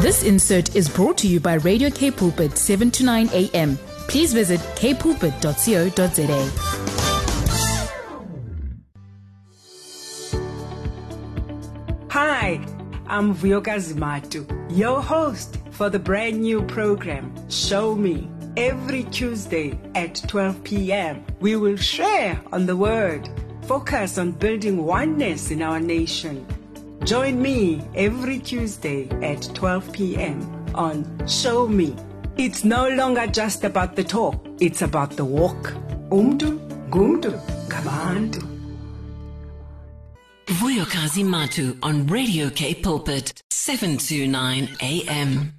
This insert is brought to you by Radio K Pulpit 7 to 9 a.m. Please visit kpulpit.co.za. Hi, I'm Vuyokazi Matu, your host for the brand new program, Show Me. Every Tuesday at 12 p.m., we will share on the Word, focus on building oneness in our nation. Join me every Tuesday at 12 p.m. on Show Me. It's no longer just about the talk, it's about the walk. Umdu, gumdu, gabantu. Vuyokazi Matu on Radio K Pulpit, 729 AM.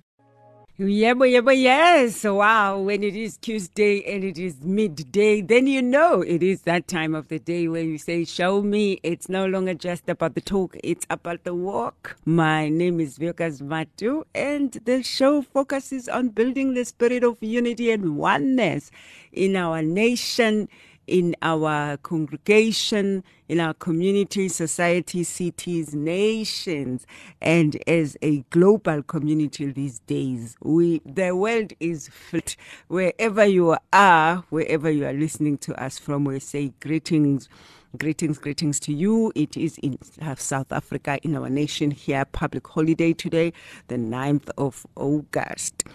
Yebo, yebo, yes. Wow. When it is Tuesday and it is midday, then you know it is that time of the day where you say, Show me. It's no longer just about the talk, it's about the walk. My name is Vuyokazi Matu, and the show focuses on building the spirit of unity and oneness in our nation in our congregation, in our community, society, cities, nations, and as a global community these days. We the world is flat. Wherever you are, wherever you are listening to us from, we say greetings. Greetings, greetings to you. It is in South Africa, in our nation here, public holiday today, the 9th of August.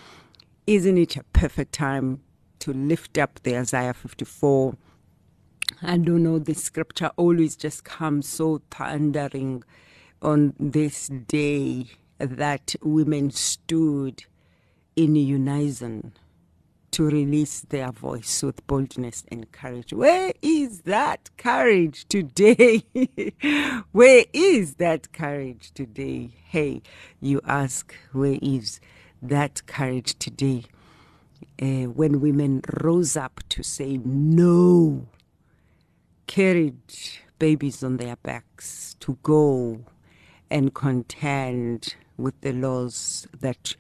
Isn't it a perfect time to lift up the Isaiah 54? I don't know, the scripture always just comes so thundering on this day that women stood in unison to release their voice with boldness and courage. Where is that courage today? where is that courage today? Hey, you ask, where is that courage today? Uh, when women rose up to say no carried babies on their backs to go and contend with the laws that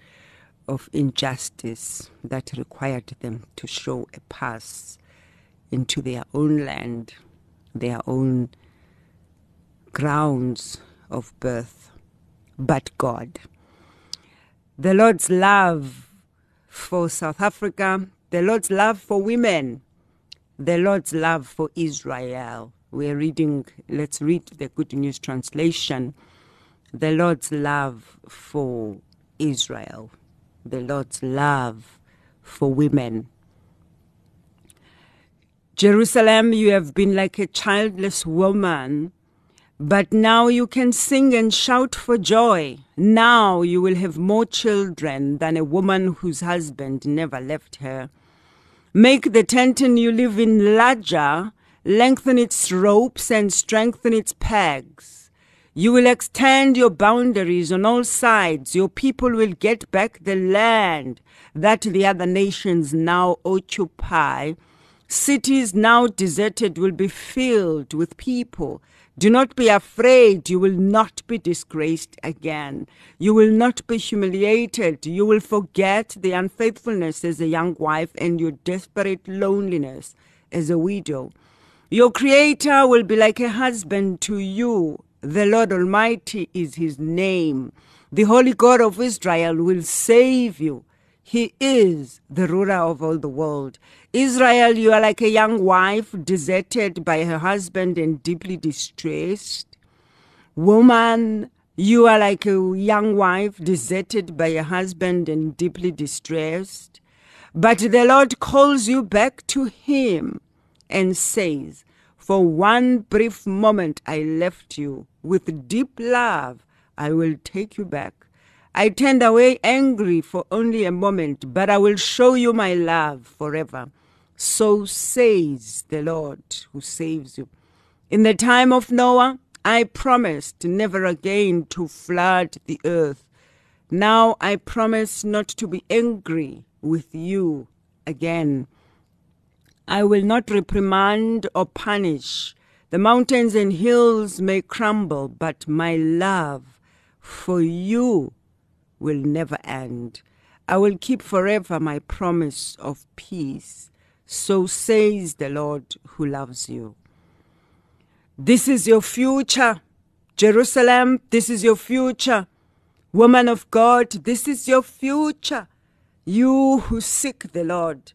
of injustice that required them to show a pass into their own land, their own grounds of birth, but God. The Lord's love for South Africa, the Lord's love for women, the Lord's love for Israel. We're reading, let's read the Good News Translation. The Lord's love for Israel. The Lord's love for women. Jerusalem, you have been like a childless woman, but now you can sing and shout for joy. Now you will have more children than a woman whose husband never left her. Make the tent you live in larger, lengthen its ropes and strengthen its pegs. You will extend your boundaries on all sides. Your people will get back the land that the other nations now occupy. Cities now deserted will be filled with people. Do not be afraid. You will not be disgraced again. You will not be humiliated. You will forget the unfaithfulness as a young wife and your desperate loneliness as a widow. Your Creator will be like a husband to you. The Lord Almighty is His name. The Holy God of Israel will save you. He is the ruler of all the world. Israel, you are like a young wife deserted by her husband and deeply distressed. Woman, you are like a young wife deserted by a husband and deeply distressed. But the Lord calls you back to Him and says, For one brief moment I left you. With deep love, I will take you back. I turned away angry for only a moment, but I will show you my love forever. So says the Lord who saves you. In the time of Noah, I promised never again to flood the earth. Now I promise not to be angry with you again. I will not reprimand or punish. The mountains and hills may crumble, but my love for you will never end. I will keep forever my promise of peace. So says the Lord who loves you. This is your future. Jerusalem, this is your future. Woman of God, this is your future. You who seek the Lord.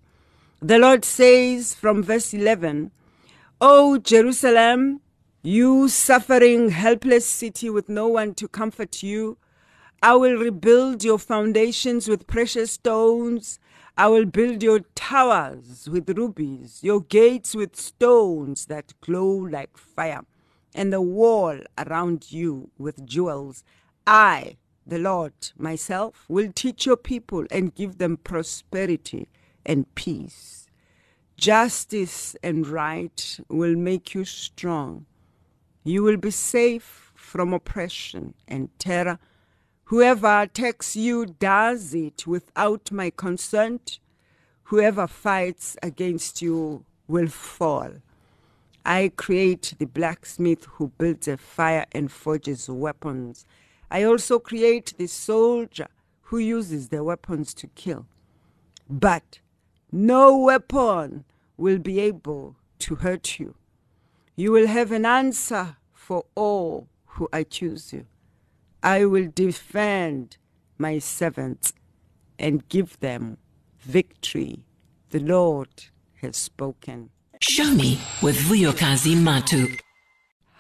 The Lord says from verse 11, O Jerusalem, you suffering, helpless city with no one to comfort you, I will rebuild your foundations with precious stones. I will build your towers with rubies, your gates with stones that glow like fire, and the wall around you with jewels. I, the Lord myself, will teach your people and give them prosperity and peace. Justice and right will make you strong. You will be safe from oppression and terror. Whoever attacks you does it without my consent. Whoever fights against you will fall. I create the blacksmith who builds a fire and forges weapons. I also create the soldier who uses the weapons to kill. But no weapon will be able to hurt you. You will have an answer for all who accuse you. I will defend my servants and give them victory. The Lord has spoken. Show me with Vuyokazi Matu.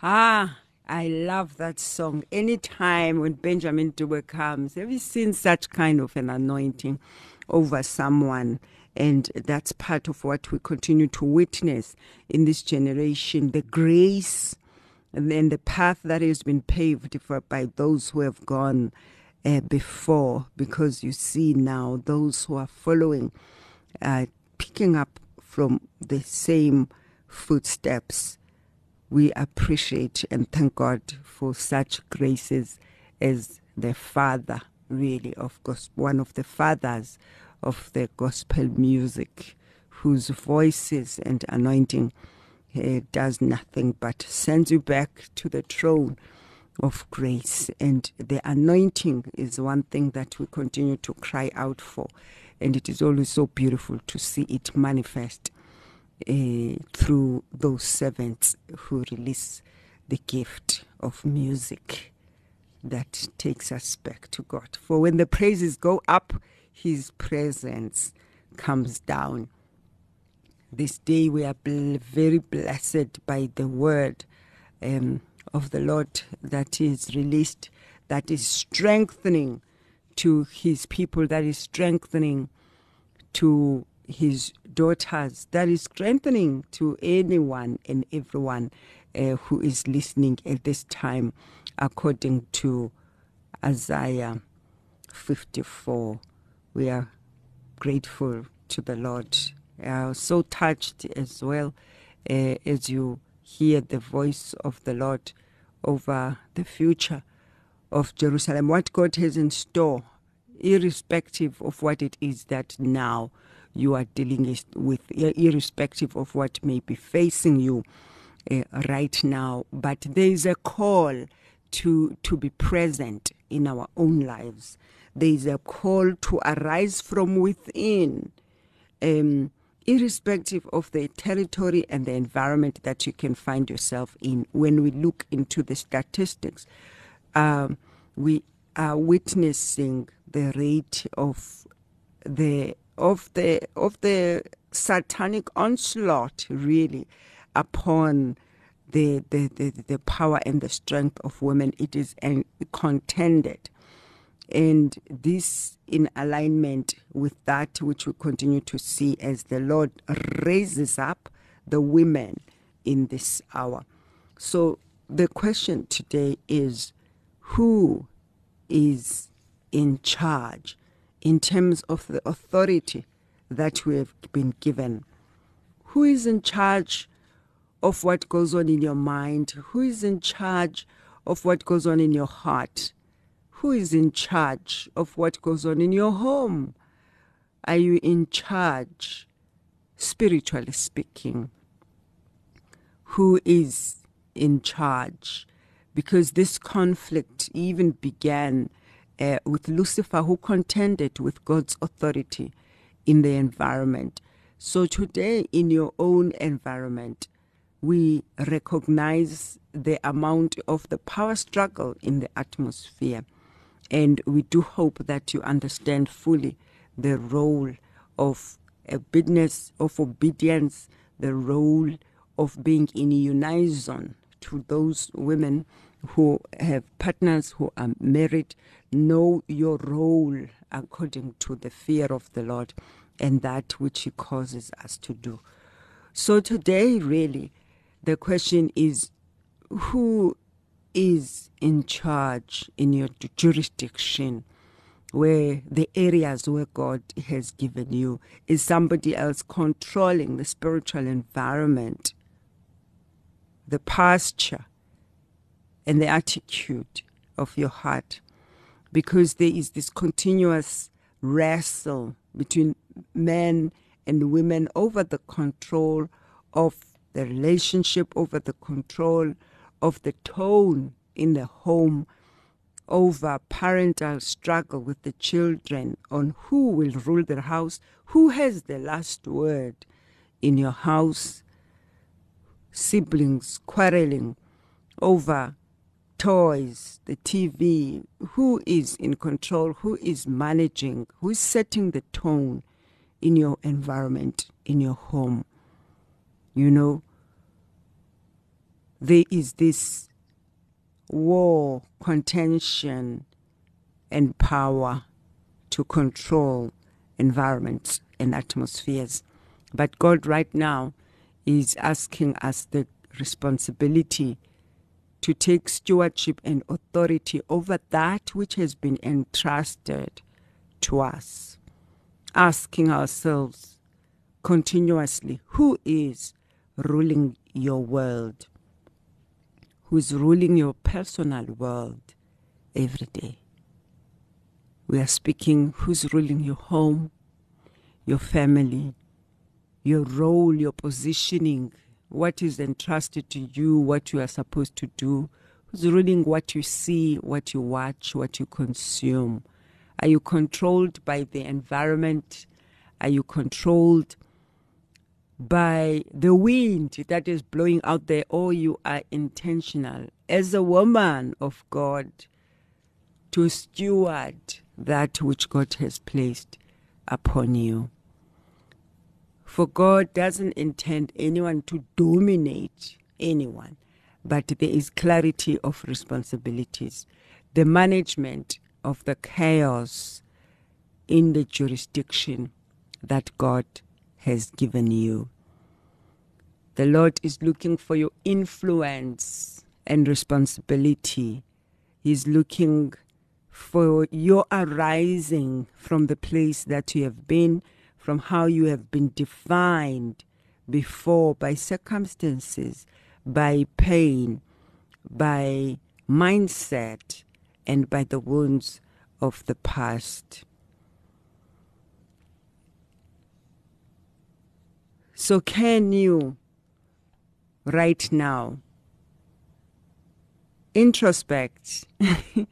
Ah, I love that song. Anytime when Benjamin Dube comes, have you seen such kind of an anointing over someone? And that's part of what we continue to witness in this generation the grace and then the path that has been paved for, by those who have gone uh, before. Because you see now those who are following, uh, picking up from the same footsteps. We appreciate and thank God for such graces as the Father, really, of one of the fathers of the gospel music, whose voices and anointing uh, does nothing but sends you back to the throne of grace. And the anointing is one thing that we continue to cry out for. And it is always so beautiful to see it manifest uh, through those servants who release the gift of music that takes us back to God. For when the praises go up, his presence comes down. This day we are very blessed by the word um, of the Lord that is released, that is strengthening to his people, that is strengthening to his daughters, that is strengthening to anyone and everyone uh, who is listening at this time, according to Isaiah 54 we are grateful to the Lord. Uh, so touched as well uh, as you hear the voice of the Lord over the future of Jerusalem, what God has in store, irrespective of what it is that now you are dealing with, irrespective of what may be facing you uh, right now. But there is a call to to be present in our own lives there is a call to arise from within, um, irrespective of the territory and the environment that you can find yourself in. When we look into the statistics, um, we are witnessing the rate of the of the of the satanic onslaught really upon the, the, the, the power and the strength of women. It is contended and this in alignment with that which we continue to see as the Lord raises up the women in this hour. So the question today is who is in charge in terms of the authority that we have been given? Who is in charge of what goes on in your mind? Who is in charge of what goes on in your heart? Who is in charge of what goes on in your home? Are you in charge, spiritually speaking? Who is in charge? Because this conflict even began uh, with Lucifer, who contended with God's authority in the environment. So today, in your own environment, we recognize the amount of the power struggle in the atmosphere. And we do hope that you understand fully the role of obedience, of obedience, the role of being in unison to those women who have partners who are married. Know your role according to the fear of the Lord and that which He causes us to do. So today, really, the question is who is in charge in your jurisdiction? Where the areas where God has given you is somebody else controlling the spiritual environment, the posture, and the attitude of your heart, because there is this continuous wrestle between men and women over the control of the relationship, over the control of the tone in the home, over parental struggle with the children on who will rule the house, who has the last word in your house, siblings quarreling over toys, the TV, who is in control, who is managing, who is setting the tone in your environment, in your home. You know, there is this war, contention, and power to control environments and atmospheres. But God, right now, is asking us the responsibility to take stewardship and authority over that which has been entrusted to us, asking ourselves continuously who is ruling your world? Who's ruling your personal world every day? We are speaking who's ruling your home, your family, your role, your positioning what is entrusted to you, what you are supposed to do, who's ruling what you see, what you watch, what you consume. Are you controlled by the environment? Are you controlled by the wind that is blowing out there, or you are intentional as a woman of God to steward that which God has placed upon you? For God doesn't intend anyone to dominate anyone, but there is clarity of responsibilities. The management of the chaos in the jurisdiction that God has given you. The Lord is looking for your influence and responsibility. He's looking for your arising from the place that you have been from how you have been defined before by circumstances, by pain, by mindset, and by the wounds of the past. So, can you right now introspect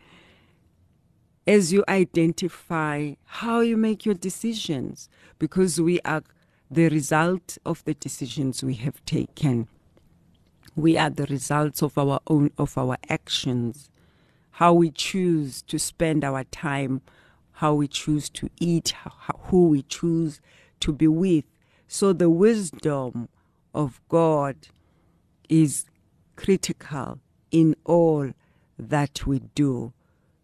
as you identify how you make your decisions, because we are the result of the decisions we have taken. We are the results of our own of our actions, how we choose to spend our time, how we choose to eat, how, who we choose to be with. So the wisdom of God is critical in all that we do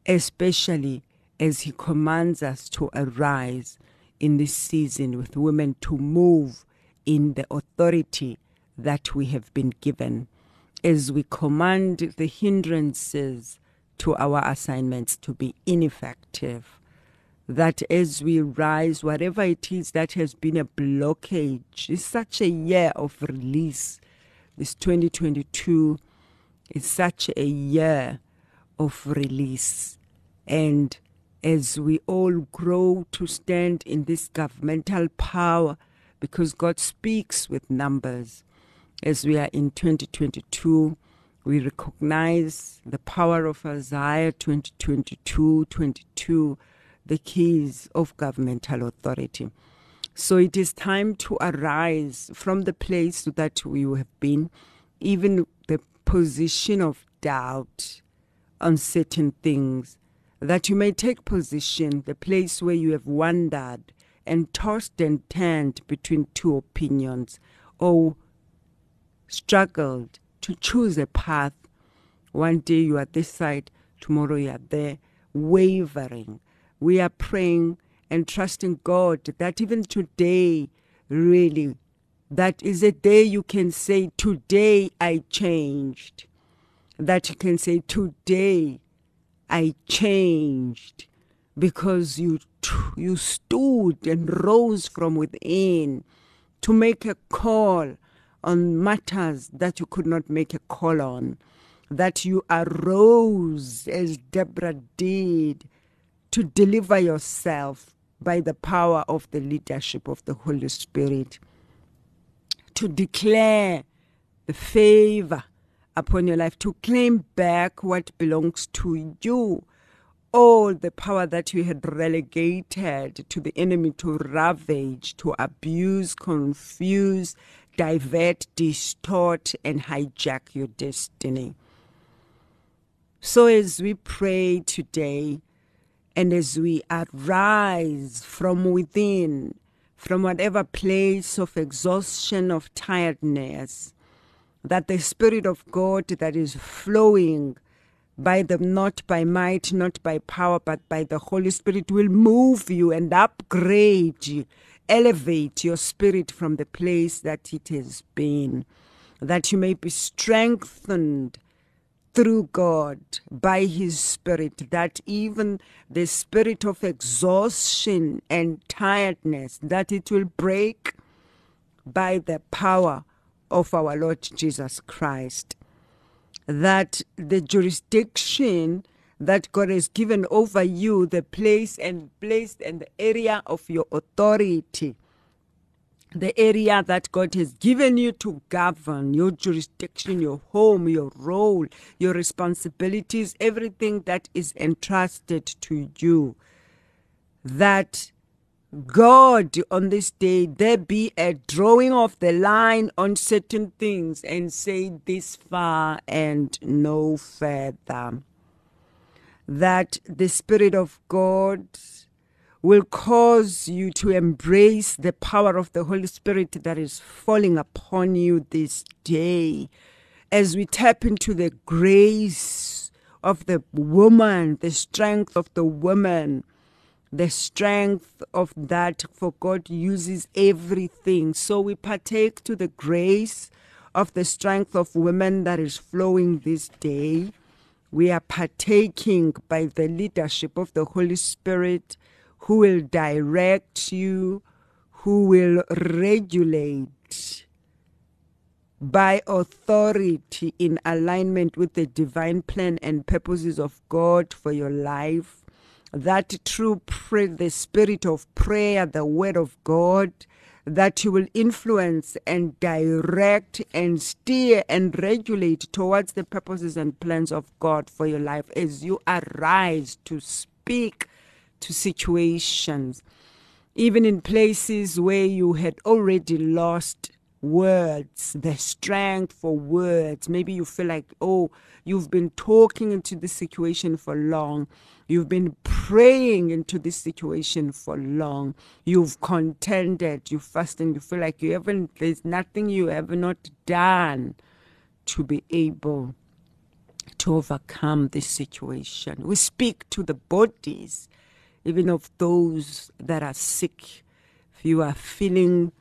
especially as He commands us to arise in this season with women to move in the authority that we have been given, as we command the hindrances to our assignments to be ineffective. That as we rise, whatever it is that has been a blockage, it's such a year of release. This 2022 is such a year of release. And as we all grow to stand in this governmental power, because God speaks with numbers, as we are in 2022, we recognize the power of Isaiah 2022 22, the keys of governmental authority. So it is time to arise from the place that we have been even the position of doubt on certain things, that you may take position, the place where you have wandered and tossed and turned between two opinions, or struggled to choose a path. One day you are this side, tomorrow you are there, wavering. We are praying and trusting God that even today, really, that is a day you can say, Today I changed. That you can say, Today I changed because you you stood and rose from within to make a call on matters that you could not make a call on that you arose as Deborah did to deliver yourself by the power of the leadership of the Holy Spirit to declare the favor upon your life to claim back what belongs to you all the power that you had relegated to the enemy to ravage, to abuse, confuse, divert, distort, and hijack your destiny. So, as we pray today, and as we arise from within, from whatever place of exhaustion, of tiredness, that the Spirit of God that is flowing by the not by might, not by power, but by the Holy Spirit will move you and upgrade you, elevate your spirit from the place that it has been, that you may be strengthened through God by His Spirit, that even the spirit of exhaustion and tiredness, that it will break by the power of our Lord Jesus Christ. That the jurisdiction that God has given over you, the place and place and the area of your authority, the area that God has given you to govern, your jurisdiction, your home, your role, your responsibilities, everything that is entrusted to you, that God, on this day, there be a drawing of the line on certain things and say this far and no further. That the Spirit of God will cause you to embrace the power of the Holy Spirit that is falling upon you this day as we tap into the grace of the woman, the strength of the woman the strength of that, for God uses everything. So we partake to the grace of the strength of women that is flowing this day. We are partaking by the leadership of the Holy Spirit who will direct you, who will regulate by authority in alignment with the divine plan and purposes of God for your life. That true pray, the spirit of prayer, the word of God, that you will influence and direct and steer and regulate towards the purposes and plans of God for your life as you arise to speak to situations, even in places where you had already lost words, the strength for words. Maybe you feel like, oh, you've been talking into this situation for long. You've been praying into this situation for long. You've contended, you fasting, you feel like you haven't, there's nothing you have not done to be able to overcome this situation. We speak to the bodies, even of those that are sick. If you are feeling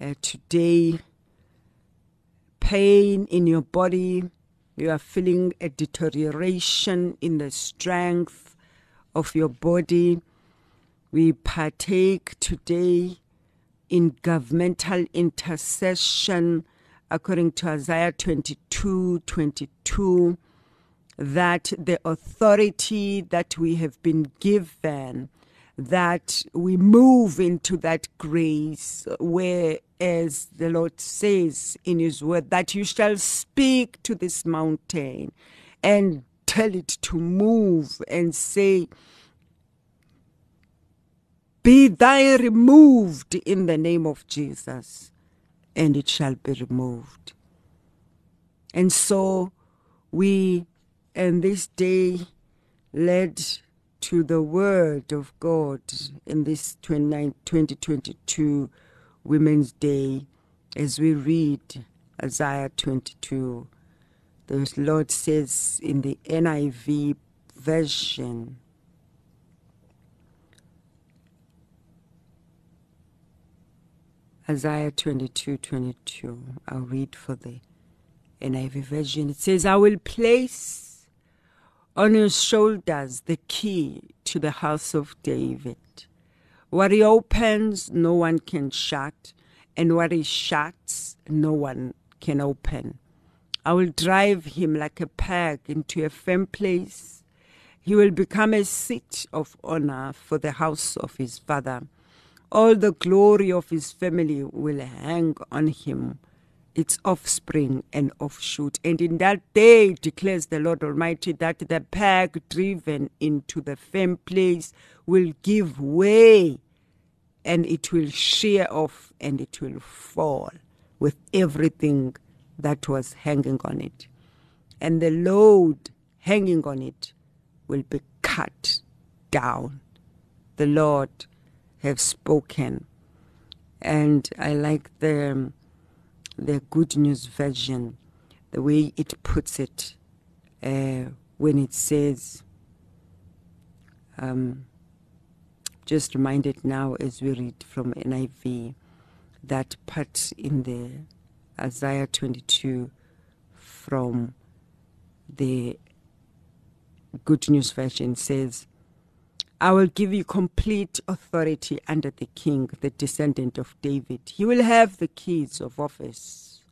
uh, today pain in your body, you are feeling a deterioration in the strength of your body. We partake today in governmental intercession according to Isaiah 22 22, that the authority that we have been given that we move into that grace where, as the Lord says in His word, that you shall speak to this mountain and tell it to move and say, Be thy removed in the name of Jesus, and it shall be removed. And so we, in this day, led to the Word of God in this 29 2022 Women's Day as we read Isaiah 22. The Lord says in the NIV version, Isaiah 22 22. I'll read for the NIV version. It says, I will place on your shoulders the key to the house of David. What he opens, no one can shut, and what he shuts, no one can open. I will drive him like a peg into a firm place. He will become a seat of honor for the house of his father. All the glory of his family will hang on him, its offspring and offshoot. And in that day, declares the Lord Almighty, that the peg driven into the firm place will give way, and it will shear off, and it will fall with everything that was hanging on it. And the load hanging on it will be cut down. The Lord have spoken. And I like the, um, the Good News version, the way it puts it uh, when it says, um, just reminded now as we read from NIV, that part in the Isaiah 22 from the Good News version says, I will give you complete authority under the king, the descendant of David. He will have the keys of office.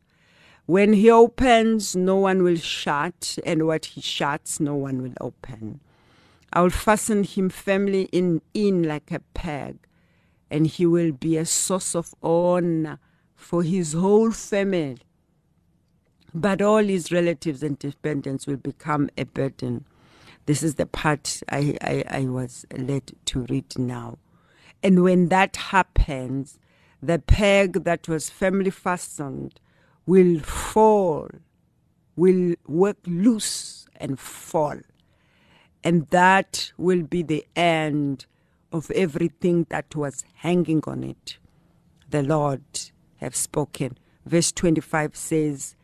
When he opens, no one will shut, and what he shuts, no one will open. I will fasten him firmly in, in like a peg, and he will be a source of honor for his whole family. But all his relatives and dependents will become a burden. This is the part I, I, I was led to read now. And when that happens, the peg that was firmly fastened will fall, will work loose and fall. And that will be the end of everything that was hanging on it. The Lord have spoken. Verse 25 says,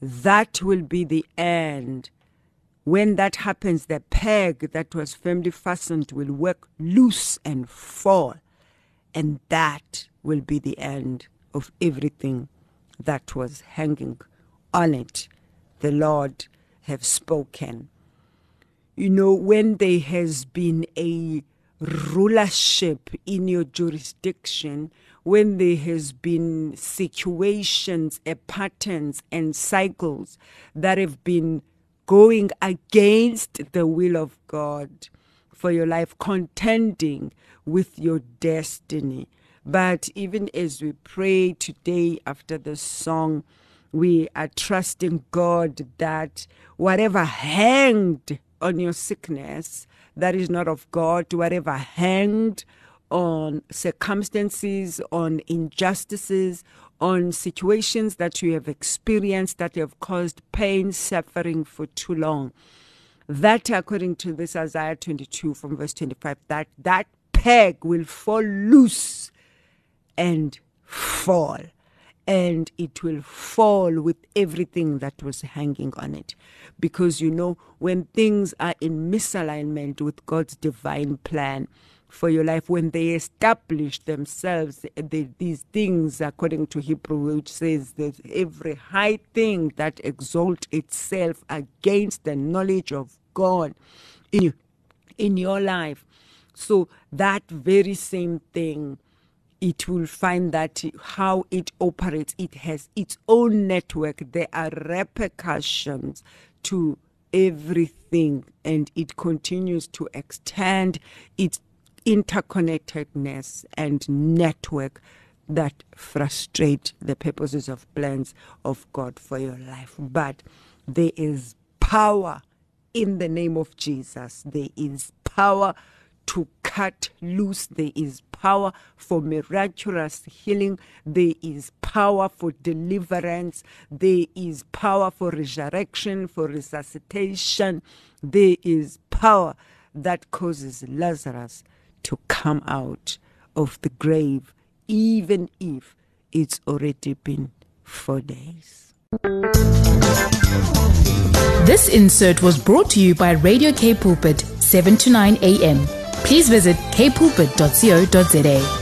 That will be the end when that happens, the peg that was firmly fastened will work loose and fall. And that will be the end of everything that was hanging on it. The Lord have spoken. You know, when there has been a rulership in your jurisdiction, when there has been situations, patterns and cycles that have been going against the will of God for your life, contending with your destiny. But even as we pray today after the song, we are trusting God that whatever hanged on your sickness that is not of God, whatever hanged on circumstances, on injustices, on situations that you have experienced that have caused pain, suffering for too long. That, according to this Isaiah 22 from verse 25, that that peg will fall loose and fall. And it will fall with everything that was hanging on it. Because you know, when things are in misalignment with God's divine plan, for your life when they establish themselves they, these things according to hebrew which says that every high thing that exalts itself against the knowledge of god in in your life. So that very same thing it will find that how it operates it has its own network. There are repercussions to everything and it continues to extend its interconnectedness and network that frustrate the purposes of plans of God for your life. But there is power in the name of Jesus. There is power to cut loose. There is power for miraculous healing. There is power for deliverance. There is power for resurrection, for resuscitation. There is power that causes Lazarus to come out of the grave, even if it's already been four days. This insert was brought to you by Radio K Pulpit, 7 to 9 a.m. Please visit kpulpit.co.za.